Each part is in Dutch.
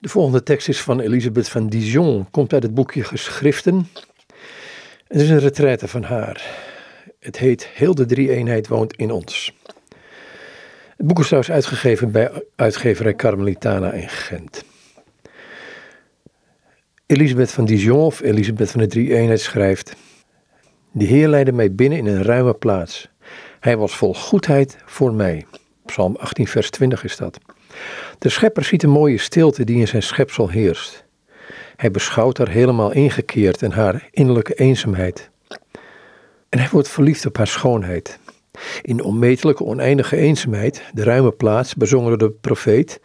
De volgende tekst is van Elisabeth van Dijon, komt uit het boekje Geschriften. Het is een retraite van haar. Het heet Heel de drie-eenheid woont in ons. Het boek is trouwens uitgegeven bij uitgeverij Carmelitana in Gent. Elisabeth van Dijon of Elisabeth van de drie-eenheid schrijft... De Heer leidde mij binnen in een ruime plaats. Hij was vol goedheid voor mij. Psalm 18 vers 20 is dat. De schepper ziet de mooie stilte die in zijn schepsel heerst. Hij beschouwt haar helemaal ingekeerd en haar innerlijke eenzaamheid. En hij wordt verliefd op haar schoonheid. In de onmetelijke oneindige eenzaamheid, de ruime plaats, bezongen door de profeet,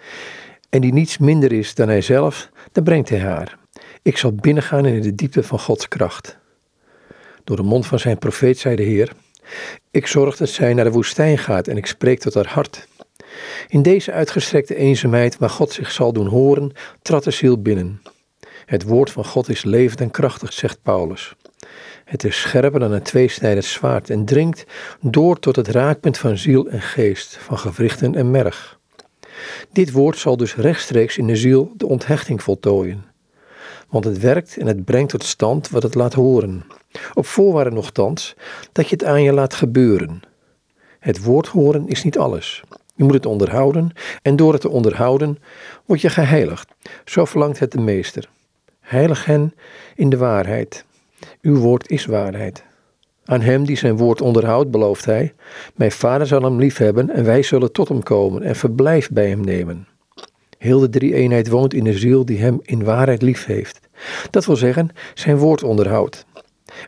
en die niets minder is dan hij zelf, dan brengt hij haar. Ik zal binnengaan in de diepte van Gods kracht. Door de mond van zijn profeet zei de Heer: Ik zorg dat zij naar de woestijn gaat en ik spreek tot haar hart. In deze uitgestrekte eenzaamheid, waar God zich zal doen horen, trad de ziel binnen. Het woord van God is levend en krachtig, zegt Paulus. Het is scherper dan een tweesnijdend zwaard en dringt door tot het raakpunt van ziel en geest, van gewrichten en merg. Dit woord zal dus rechtstreeks in de ziel de onthechting voltooien. Want het werkt en het brengt tot stand wat het laat horen. Op voorwaarde nogthans dat je het aan je laat gebeuren. Het woord horen is niet alles. Je moet het onderhouden en door het te onderhouden word je geheiligd. Zo verlangt het de meester. Heilig hen in de waarheid. Uw woord is waarheid. Aan hem die zijn woord onderhoudt, belooft hij: Mijn vader zal hem liefhebben en wij zullen tot hem komen en verblijf bij hem nemen. Heel de drie eenheid woont in de ziel die hem in waarheid lief heeft. Dat wil zeggen, zijn woord onderhoudt.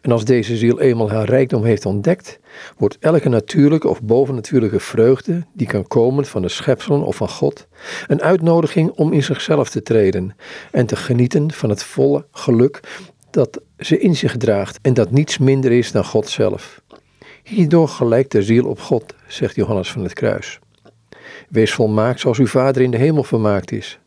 En als deze ziel eenmaal haar rijkdom heeft ontdekt, wordt elke natuurlijke of bovennatuurlijke vreugde, die kan komen van de schepselen of van God, een uitnodiging om in zichzelf te treden en te genieten van het volle geluk dat ze in zich draagt en dat niets minder is dan God zelf. Hierdoor gelijkt de ziel op God, zegt Johannes van het Kruis. Wees volmaakt zoals uw Vader in de hemel vermaakt is.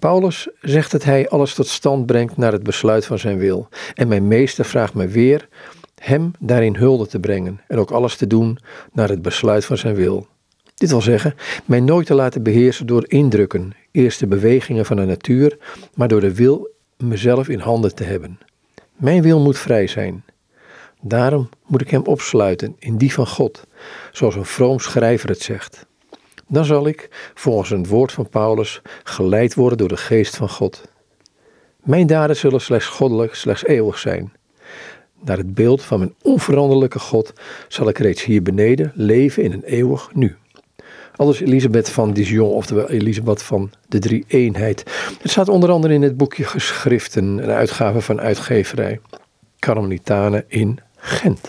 Paulus zegt dat hij alles tot stand brengt naar het besluit van zijn wil. En mijn meester vraagt me weer hem daarin hulde te brengen en ook alles te doen naar het besluit van zijn wil. Dit wil zeggen, mij nooit te laten beheersen door indrukken, eerst de bewegingen van de natuur, maar door de wil mezelf in handen te hebben. Mijn wil moet vrij zijn. Daarom moet ik hem opsluiten in die van God, zoals een vroom schrijver het zegt dan zal ik, volgens het woord van Paulus, geleid worden door de geest van God. Mijn daden zullen slechts goddelijk, slechts eeuwig zijn. Naar het beeld van mijn onveranderlijke God zal ik reeds hier beneden leven in een eeuwig nu. Alles Elisabeth van Dijon, oftewel Elisabeth van de Drie Eenheid. Het staat onder andere in het boekje Geschriften, een uitgave van uitgeverij Carmelitanen in Gent.